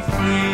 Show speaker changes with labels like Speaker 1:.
Speaker 1: free.